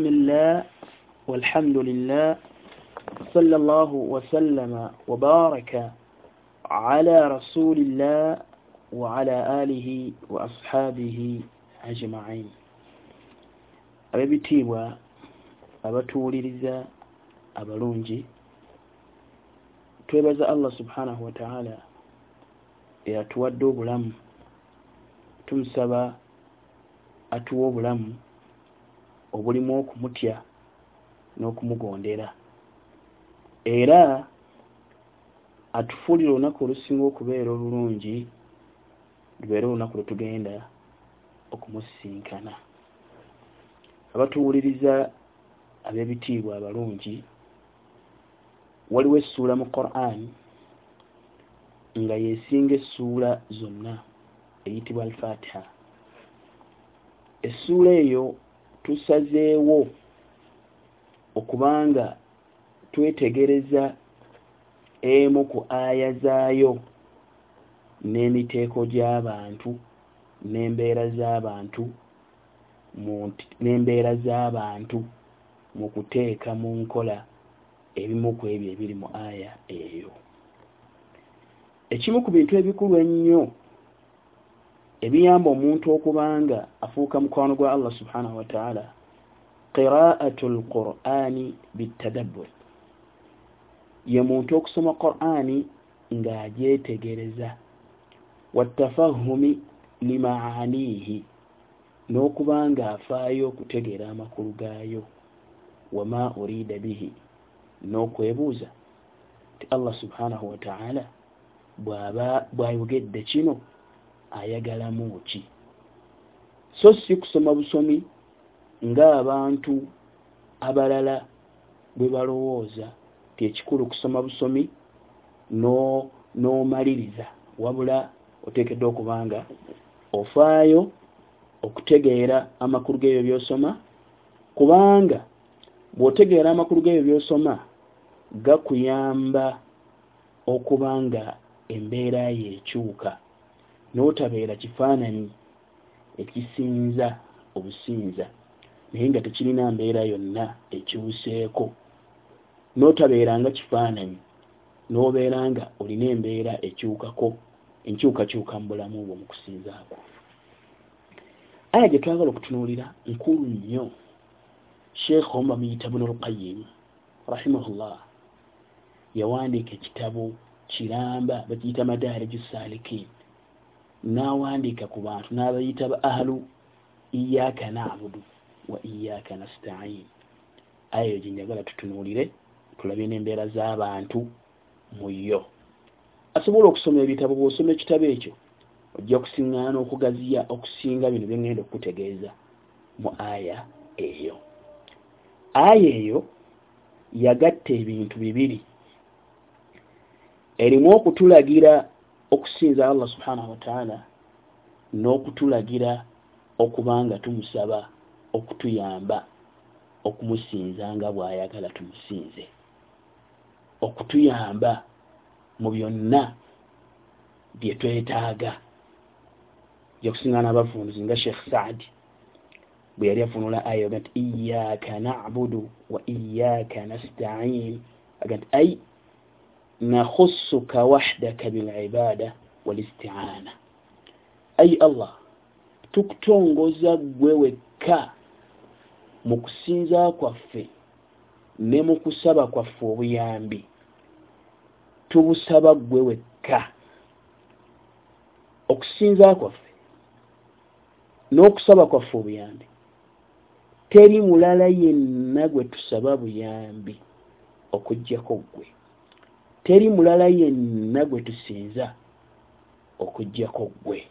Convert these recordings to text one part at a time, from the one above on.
بسم الله والحمد لله صلى الله وسلم وبارك على رسول الله وعلى آله وأصحابه أجمعين. Ab'ebitiibwa abatuwuliriza abalungi twebaza allah subhanahu wataala eyatuwadde obulamu tumusaba atuwa obulamu obulimu okumutya n'okumugondera. Era atufuulira olunaku olusinga okubeera olulungi lubeere olunaku lwe tugenda okumusisinkana abatuwuliriza ab'ebitiibwa abalungi waliwo essuula mu quran nga yesinga essuula zonna eyitibwa alfatiha. Essuula eyo tusazeewo okubanga twetegereza emu ku aya zaayo n'emiteeko gy'abantu n'embeera z'abantu n'embeera z'abantu mu kuteeka mu nkola ebimu ku ebyo ebiri mu aya eyo. Ekimu ku bintu ebikulu ennyo ebiyamba omuntu okubanga afuuka mukwano gwa allah subhanahu wataala qiraatu lqurani bitadabbur ye muntu okusoma qurani ng'agyetegereza watafahumi limaanihi n'okuba nga afaayo okutegeera amakulu gaayo. Wama urida bihi n'okwebuuza ti allah subhanahu wataala bw'aba bw'ayogedde kino ayagalamu ki? So si kusoma busomi ng'abantu abalala bwe balowooza ti ekikulu kusoma busomi n'omaliriza wabula oteekeddwa okuba nga ofaayo okutegeera amakulu g'ebyo by'osoma kubanga bw'otegeera amakulu g'ebyo by'osoma gakuyamba okuba nga embeera yo ekyuka n'otabeera kifaananyi ekisinza obusinza. Naye nga tekirina mbeera yonna ekyuseeko n'otabeeranga kifaananyi n'obeera nga olina embeera ekyukako enkyukakyuka mu bulamu bwo mu kusinzaako. Aya gye twagala okutunuulira nkulu nnyo sheekh omu bamuyita bunu lqayim rahimahullah yawandiika ekitabo kiramba bakiyita madaariju salikin n'awandiika ku bantu n'abayita ba ahlu iyaaka nabudu wa iyaaka nastain aya eyo gye njagala tutunuulire tulabye n'embeera z'abantu mu yo. Asobola okusoma ebitabo bw'osoma ekitabo ekyo ojja kusiŋŋaana okugaziya okusinga bino bye ŋŋenda okukutegeeza mu aya eyo. Aya eyo yagatta ebintu bibiri. Erimu okutulagira okusinza allah subhanahu wataala n'okutulagira okuba nga tumusaba okutuyamba okumusinza nga bw'ayagala tumusinze. Okutuyamba mu byonna bye twetaaga. Yakusiŋana abavunuzi nga sheekh saadi bwe yali afunula aya oga nti iyaaka nabudu wa iyaaka nastain. Aga nti ai nakhusuka wahdaka bilibada walistiaana ai allah tukutongoza gwe wekka mu kusinza kwaffe ne mu kusaba kwaffe obuyambi tubusaba gwe wekka okusinza kwaffe n'okusaba kwaffe obuyambi teri mulala yenna gwe tusaba buyambi okugjako ggwe teri mulala yenna gwe tusinza okugjako ggwe.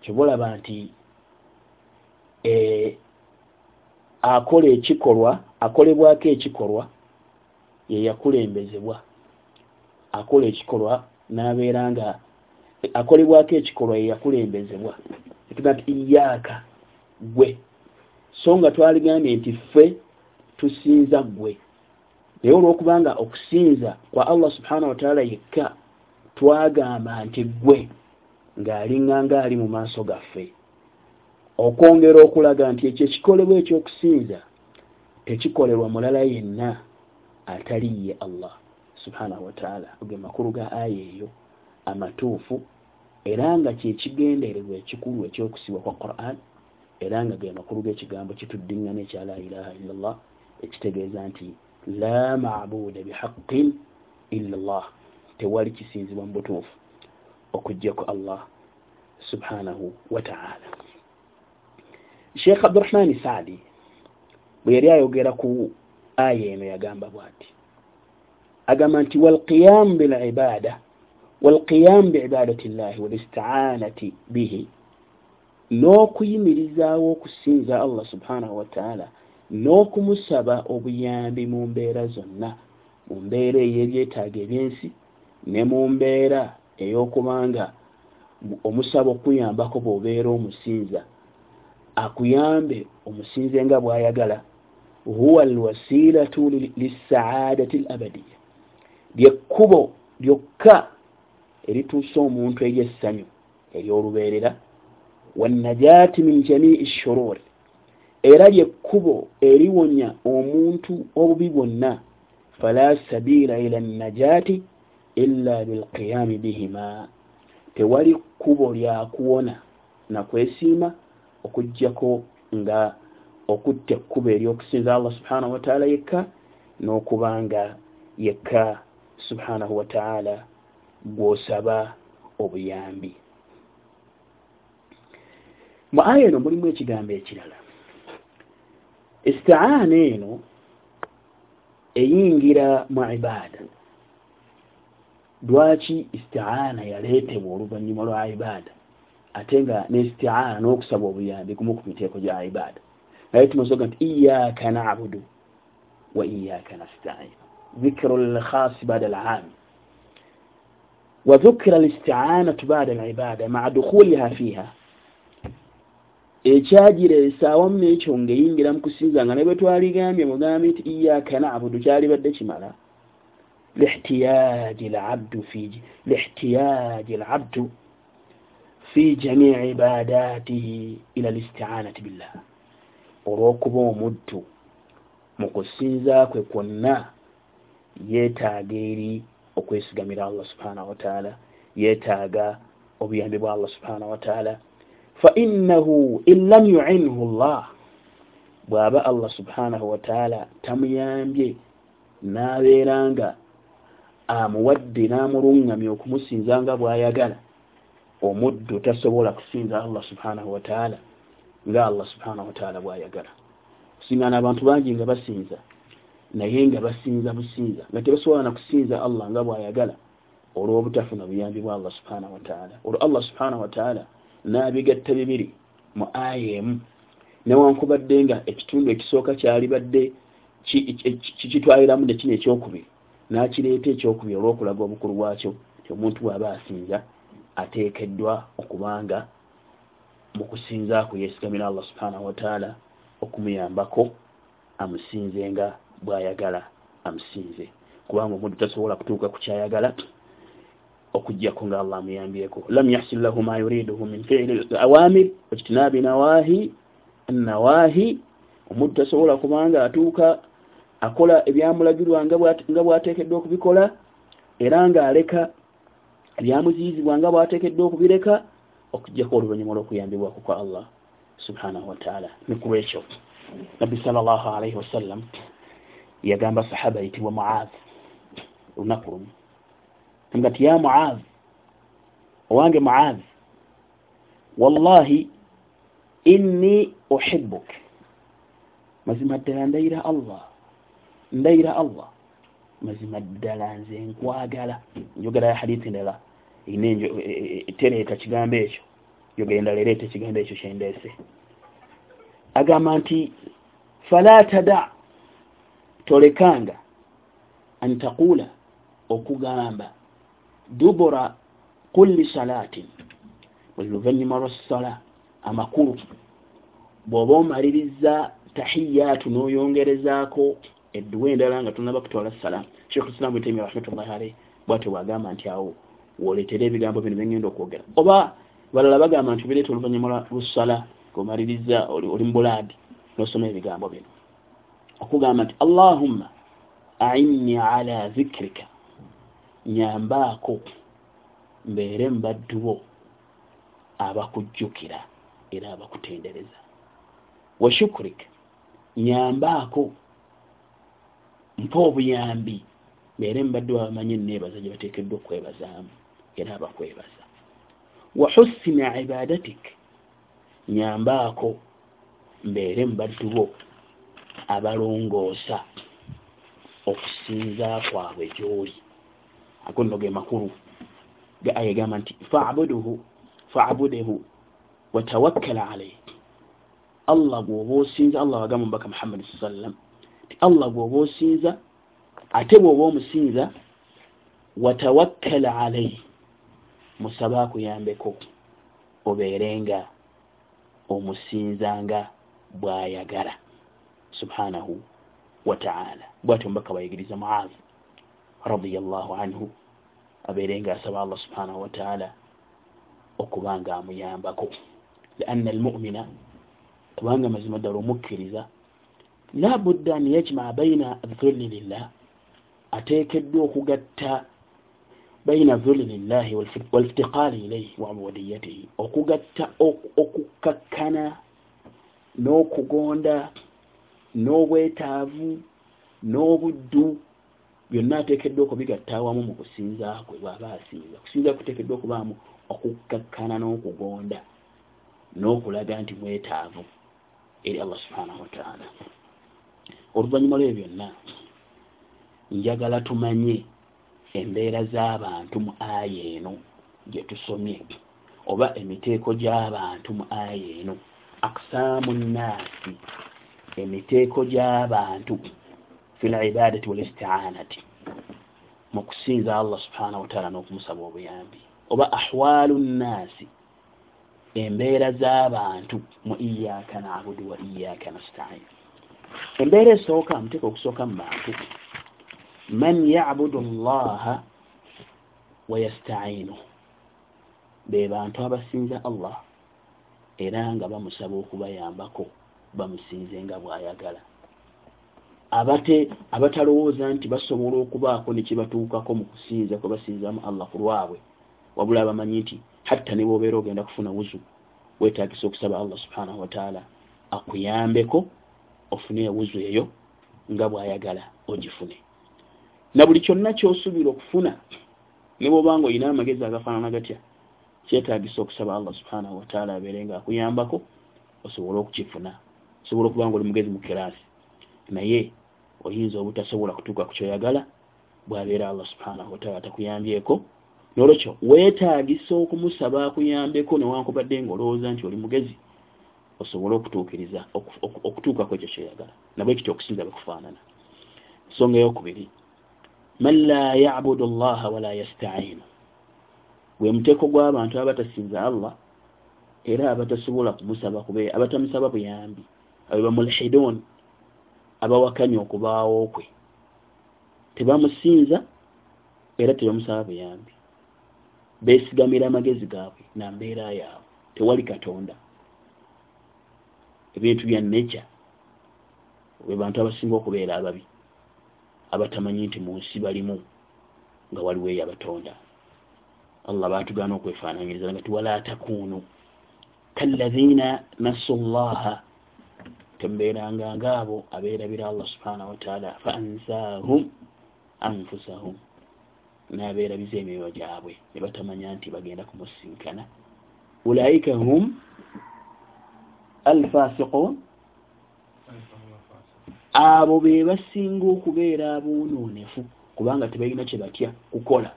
Kyobulaba nti akola ekikolwa akolebwako ekikolwa ye yakulembezebwa. Akola ekikolwa n'abeera nga akolebwako ekikolwa ye yakulembezebwa. Etuga nti iyaaka gwe so nga twaligambye nti ffe tusinza ggwe naye olwokubanga okusinza kwa allah subhanahu wataala yekka twagamba nti ggwe ng'aliŋŋanga ali mu maaso gaffe. Okwongera okulaga nti ekyo ekikolebwa ekyokusinza tekikolerwa mulala yenna ataliye allah subhanahu wataala ge makulu ga aya eyo amatuufu era nga kyekigendererwa ekikulu ekyokusibwa kwa quran era nga ge makulu g'ekigambo kituddiŋŋana ekya la ilaha illa llah ekitegeeza nti la mabuda bihaqin illa llah tewali kisinzibwa mu butuufu okugjaku allah subhanahu wataala sheekh abdurahmani saadi bwe yali ayogera ku aya eno yagamba bwati. Agamba nti walqiyamu bilibada walqiyamu biibadati llahi walistianati bihi n'okuyimirizaawo okusinza allah subhanahu wataala n'okumusaba obuyambi mu mbeera zonna mu mbeera ey'ebyetaaga ebyensi ne mu mbeera ey'okubanga omusaba okuyambako bw'obeera omusinza. Akuyambe omusinze nga bw'ayagala huwa alwasilatu lissaadati l abadiya lyekkubo lyokka erituusa omuntu eryessanyu eryolubeerera wannajaati min jamii shururi era lyekkubo eriwonya omuntu obubi bwonna. Fala sabiila ila najaati illa bilqiyami bihima. Tewali kkubo lyakuwona nakwesiima okugjako nga okutta ekkubo eryokusinza allah subhanahu wataala yekka n'okubanga yekka subhanahu wataala gwosaba obuyambi. Mu aya eno mulimu ekigambo ekirala istiaana eno eyingira mu ibaada lwaki istiaana yaleetebwa oluvannyuma lwa ibaada ate nga nestiaana n'okusaba obuyambi gumu ku miteeko gya ibaada naye tumazoga nti iyaka nabudu wa iyaka nastain ذكر الخاص بعد العام وذكر الاستعانة بعد العبادة مع دخولها فيها Ekyagireesa awamu n'ekyo ngaeyingira mu kusinza nga ne bwe twaligambye mugambye nti iyaka nabudu kyalibadde kimala. Lihtiyaji labdu lihtiyaji labdu fi jamii ibadatihi ila listianati billah. Olw'okuba omuddu mu kusinza kwe kwonna yeetaaga eri okwesigamira allah subhanahu wataala yeetaaga obuyambi bwa allah subhanahu wataala fainahu in lam yuinhu llah bw'aba allah subhanahu wataala tamuyambye n'abeera nga amuwadde n'amuluŋŋamya okumusinza nga bw'ayagala omuddu tasobola kusinza allah subhanahu wataala nga allah subhanahu wataala bw'ayagala kusingana abantu bangi nga basinza naye nga basinza businza nga tebasobola na kusinza allah nga bw'ayagala olw'obutafuna buyambi bwa allah subhanahu wataala olwo allah subhanahu wataala n'abigatta bibiri mu aya emu newankubadde nga ekitundu ekisooka kyalibadde kikitwaliramu nekino ekyokubiri n'kireeta ekyokubiri olw'okulaga obukulu bwakyo ti omuntu bw'aba asinza ateekeddwa okubanga mu kusinza kwe yeesigamira allah subhanahu wataala okumuyambako amusinze nga bw'ayagala amusinze. Kubanga omuntu tasobola kutuuka ku kyayagala okujjako nga allah amuyambyeko lam yahsil lahu ma yuriduhu min fiili awamir wajtinabi nawahi nawahi omuntu tasobola kubanga atuuka akola ebyamulagirwa nga bwateekeddwa okubikola era ng'aleka ebyamuziyizibwa nga bwateekeddwa okubireka okujjako oluvannyuma lw'okuyambibwako kwa allah subhanahu wataala nikulwekyo nabbi salllah alaihi wasallam yagamba sahaba yitibwa muaz olunaku lumu nga ti ya muaz owange muaz wallahi inni uhibuk mazima ddala ndayira allah ndayira allah. Mazima ddala nze nkwagala. Njogera ya hadithi ndala tereeta kigambo ekyo. Njogera endala ereeta ekigambo ekyo kyendeese agamba nti fala tada tolekanga antaquula okugamba dubura kulli salaatin buli luvannyuma lwa sala amakulu. Bw'oba omaliriza tahiyaatu n'oyongerezaako edduwa endala nga tonaba kutwala salaamu sheekh islam bwetemi rahmatullahi aleih bwatyo bwagamba nti awo woleetera ebigambo bino byengenda okwogera. Oba balala bagamba nti bireeta oluvannyuma lwasala ng'omaliriza oli mu bulaadi n'osoma ebigambo bino. Okugamba nti allahumma ainni ala zikirika nyambaako mbeere mubaddubo abakujjukira era abakutendereza. Wa shukurik nyambaako mpa obuyambi mbeere mubaddubo abamanyi neebaza gye bateekeddwa okwebazaamu era abakwebaza. Wa husina ibadatik nyambaako mbeere mubaddubo abalongoosa okusinza kwabwe gyoli ago nno ge makulu aya egamba nti fabuduhu fabudehu watawakkala alaihi allah gwoba osinza allah wagamba mubaka muhammadi sa sallam ti allah gwoba osinza ate bwoba omusinza watawakkala alaihi musaba akuyambeko obeerenga omusinzanga bwayagala. Subhanahu wataala bwatyo mubaka bayigiriza muaz radiallahu anhu abeerenga asaba allah subhanahu wataala okuba nga amuyambako. Lianna almumina kubanga mazima ddala omukkiriza la budda an yajmaa baina dhulli lillah ateekeddwa okugatta baina dhulli lillahi waliftiqaali ilaihi waabudiyatihi okugatta okukkakkana n'okugonda n'obwetaavu n'obuddu byonna ateekeddwa okubigatta awamu mu kusinza kwe bw'aba asinza. Kusinza kuteekeddwa okubaamu okukkakkana n'okugonda n'okulaga nti mwetaavu eri allah subhanahu wataala oluvannyuma lwebyo byonna njagala tumanye embeera z'abantu mu aya eno gye tusomye oba emiteeko gy'abantu mu aya eno. Akusaamu nnaasi emiteeko gy'abantu fi libadati walistianati mu kusinza allah subhanahu wataala n'okumusaba obuyambi. Oba ahwalu nnaasi embeera z'abantu mu iyaka nabudu wa iyaka nastain. Embeera esooka muteeka okusooka mu bantu man yabudu llaha wayastainu be bantu abasinza allah era nga bamusaba okubayambako bamusinze nga bw'ayagala abate abatalowooza nti basobola okubaako ne kibatuukako mu kusinza kwe basinzamu allah ku lwabwe wabula bamanyi nti hatta ne bwobeera ogenda kufuna wuzu weetagisa okusaba allah subhanahu wataala akuyambeko ofune ewuzu eyo nga bw'ayagala ogifune. Na buli kyonna kyosuubira okufuna ne bwobanga olina amagezi agafaanana gatya kyetagisa okusaba allah subhanahu wataala abeere nga akuyambako osobole okukifuna. Osobola okuba nga oli mugezi mu kiraasi. Naye oyinza obutasobola kutuuka ku kyoyagala bwabeera allah subhanahu wataala takuyambyeko. Nolwekyo weetagisa okumusaba akuyambeko newankubadde nga olowooza nti oli mugezi osobole okutuukiriza okutuuka ku ekyo kyoyagala. Nabwe kityo okusinza bekufaanana ensonga eyokubiri man la yabudu llaha wala yastainu. Gwe muteeko gw'abantu abatasinza allah era abatasobola kumusaba abatamusaba buyambi abo bamulhidun abawakanya okubaawo kwe tebamusinza era tebamusaba buyambi. Beesigamira amagezi gaabwe nambeera yaabwe. Tewali katonda. Ebintu bya neca we bantu abasinga okubeera ababi abatamanyi nti mu nsi balimu nga waliwo eyo abatonda allah batugaana okwefaananyiriza nga tiwala takunu kallaziina nasu llaha tembeeranga ngaabo abeerabira allah subhanahu wataala fa ansaahum anfusahum nabeerabiza emyoyo gyabwe ne batamanya nti bagenda kumusinkana. Ulaika hum alfasiqun abo be basinga okubeera abonoonefu kubanga tebalina kye batya kukola.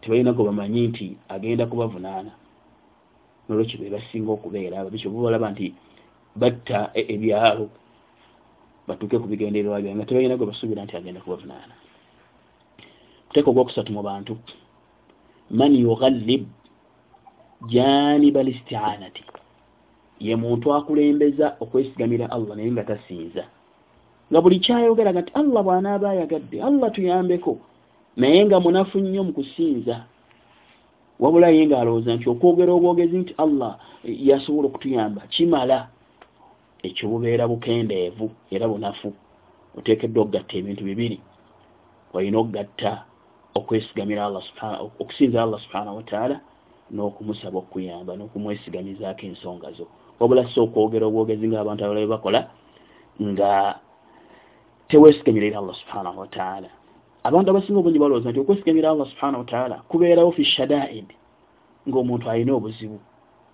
Tebalina gwe bamanyi nti agenda kubavunaana. Nolwekyo be basinga okubeera abo bityo bubalaba nti batta e-, ebyalo batuuke ku bigendererwa bya nga tebalina gwe basuubira nti agenda kubavunaana. Muteeka ogwokusatu mu bantu man yughallib janiba listianati ye muntu akulembeza okwesigamira allah naye nga tasinza. Nga buli kyayogeraga nti allah bw'anaaba ayagadde allah tuyambeko naye nga munafu nnyo mu kusinza. Wabula ye ng'alowooza nti okwogera obwogezi nti allah yasobola okutuyamba kimala ekyo bubeera bukendeevu era bunafu. Oteekeddwa okugatta ebintu bibiri. Olina okugatta okwesigamira okusinza allah subhanahu wataala n'okumusaba okuyamba n'okumwesigamizaako ensonga zo. Wabula si okwogera obwogezi ngaabantu abalabe bakola nga teweesigamirira allah subhanahu wataala abantu abasinga obungi balowooza nti okwesigamira allah subhanahu wataala kubeerawo fi shadaid ng'omuntu alina obuzibu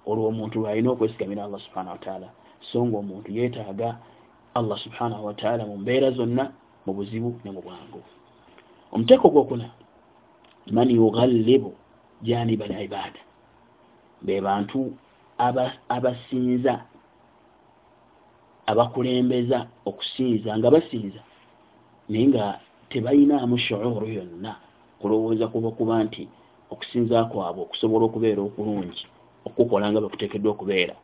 olwo omuntu lwalina okwesigamira allah subhanahu wataala so nga omuntu yeetaaga allah subhanahu wataala mu mbeera zonna mu buzibu ne mu bwangu. Omuteeko gwokuna man yughallibu janiba al ibaada be bantu abasinza abakulembeza okusinza nga basinza naye nga tebayinaamu shuuru yonna kulowooza kuba kuba nti okusinza kwabwe okusobola okubeera okulungi okukola nga bakuteekeddwa okubeera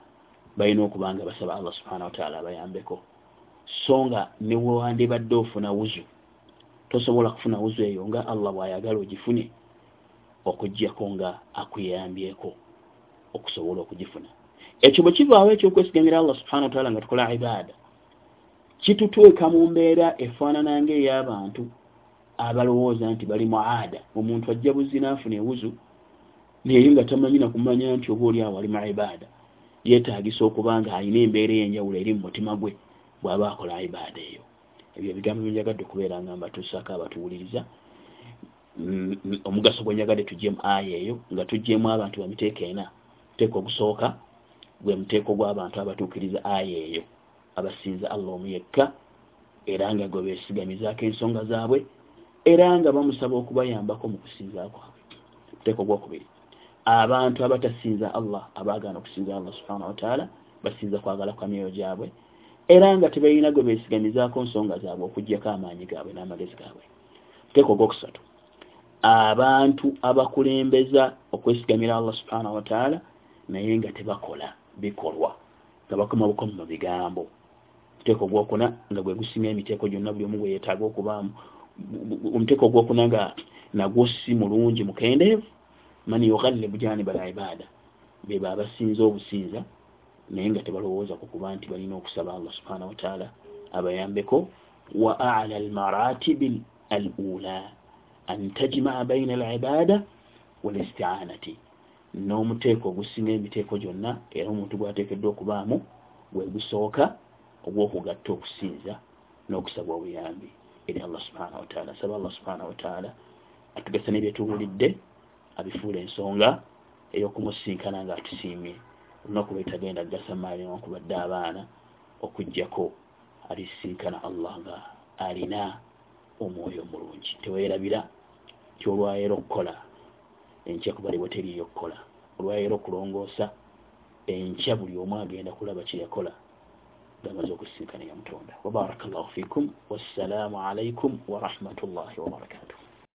balina okuba nga basaba allah subhana wataala abayambeko. So nga newewandibadde ofuna wuzu tosobola kufuna wuzu eyo nga allah bwayagala ogifune okugjako nga akuyambyeko okusobola okugifuna. Ekyo bwe kivaawo ekyokwesigamira allah subhana wataala nga tukola ibaada kitutweka mu mbeera efaanana ngaey'abantu abalowooza nti bali muada omuntu ajja buzzi naafuna ewuzu naye nga tamanyi nakumanya nti oba oli awo ali mu ibaada yeetagisa okuba nga alina embeera ey'enjawulo eri mu mutima gwe bw'aba akola ibaada eyo. Ebyo ebigambo byenjagadde okubeera nga mbatuusaako abatuwuliriza. Mm, omugaso gwenjagadde tujjemu aya eyo nga tujjemu abantu bamiteeko ena muteeko ogusooka gwe muteeko gw'abantu abatuukiriza aya eyo abasinza allah omu yekka era nga gwe beesigamizaako ensonga zaabwe era nga bamusaba okubayambako mu kusinza kwabwe muteeko gwokubiri abantu abatasinza allah abaagaana okusinza allah subhana wataala basinza kwagala kwa myoyo gyabwe era nga tebalina gwe beesigamizaako nsonga zaabwe okugjako amaanyi gaabwe n'amagezi gaabwe muteeko gwokusatu abantu abakulembeza okwesigamira allah subhanahu wataala naye nga tebakola bikolwa nga bakoma bukomi mu bigambo omuteeko ogwokuna nga gwe gusinga emiteeko gyonna buli omu gwe yeetaaga okubaamu omuteeko ogwokuna nga nagwo si mulungi mukendeevu man yughallibu janiba al ibaada beba abasinza obusinza naye nga tebalowooza ku kuba nti balina okusaba allah subhanahu wataala abayambeko. Wa ala almaratibi al ula an tajmaa baina al ibaada walistianati n'omuteeko ogusinga emiteeko gyonna era omuntu gwateekeddwa okubaamu gwegusooka ogwokugatta okusinza n'okusaba obuyambi. Eri allah subhanahu wataala saba allah subhanahu wataala atugasa nebyetuwulidde abifuula ensonga ey'okumusinkana nga atusiimye. Olunaku lwetagenda gasa maali newankubadde abaana okugjako alisinkana allah nga alina omwoyo omulungi. Teweerabira ti olwayera okukola enkya kubalibwa teriyo okukola olwayera okulongoosa enkya buli omu agenda kulaba kyeyakola ngamaze okusinkana yamutonda wabaraka llahu fikum wassalaamu alaikum warahmatullahi wabarakatuh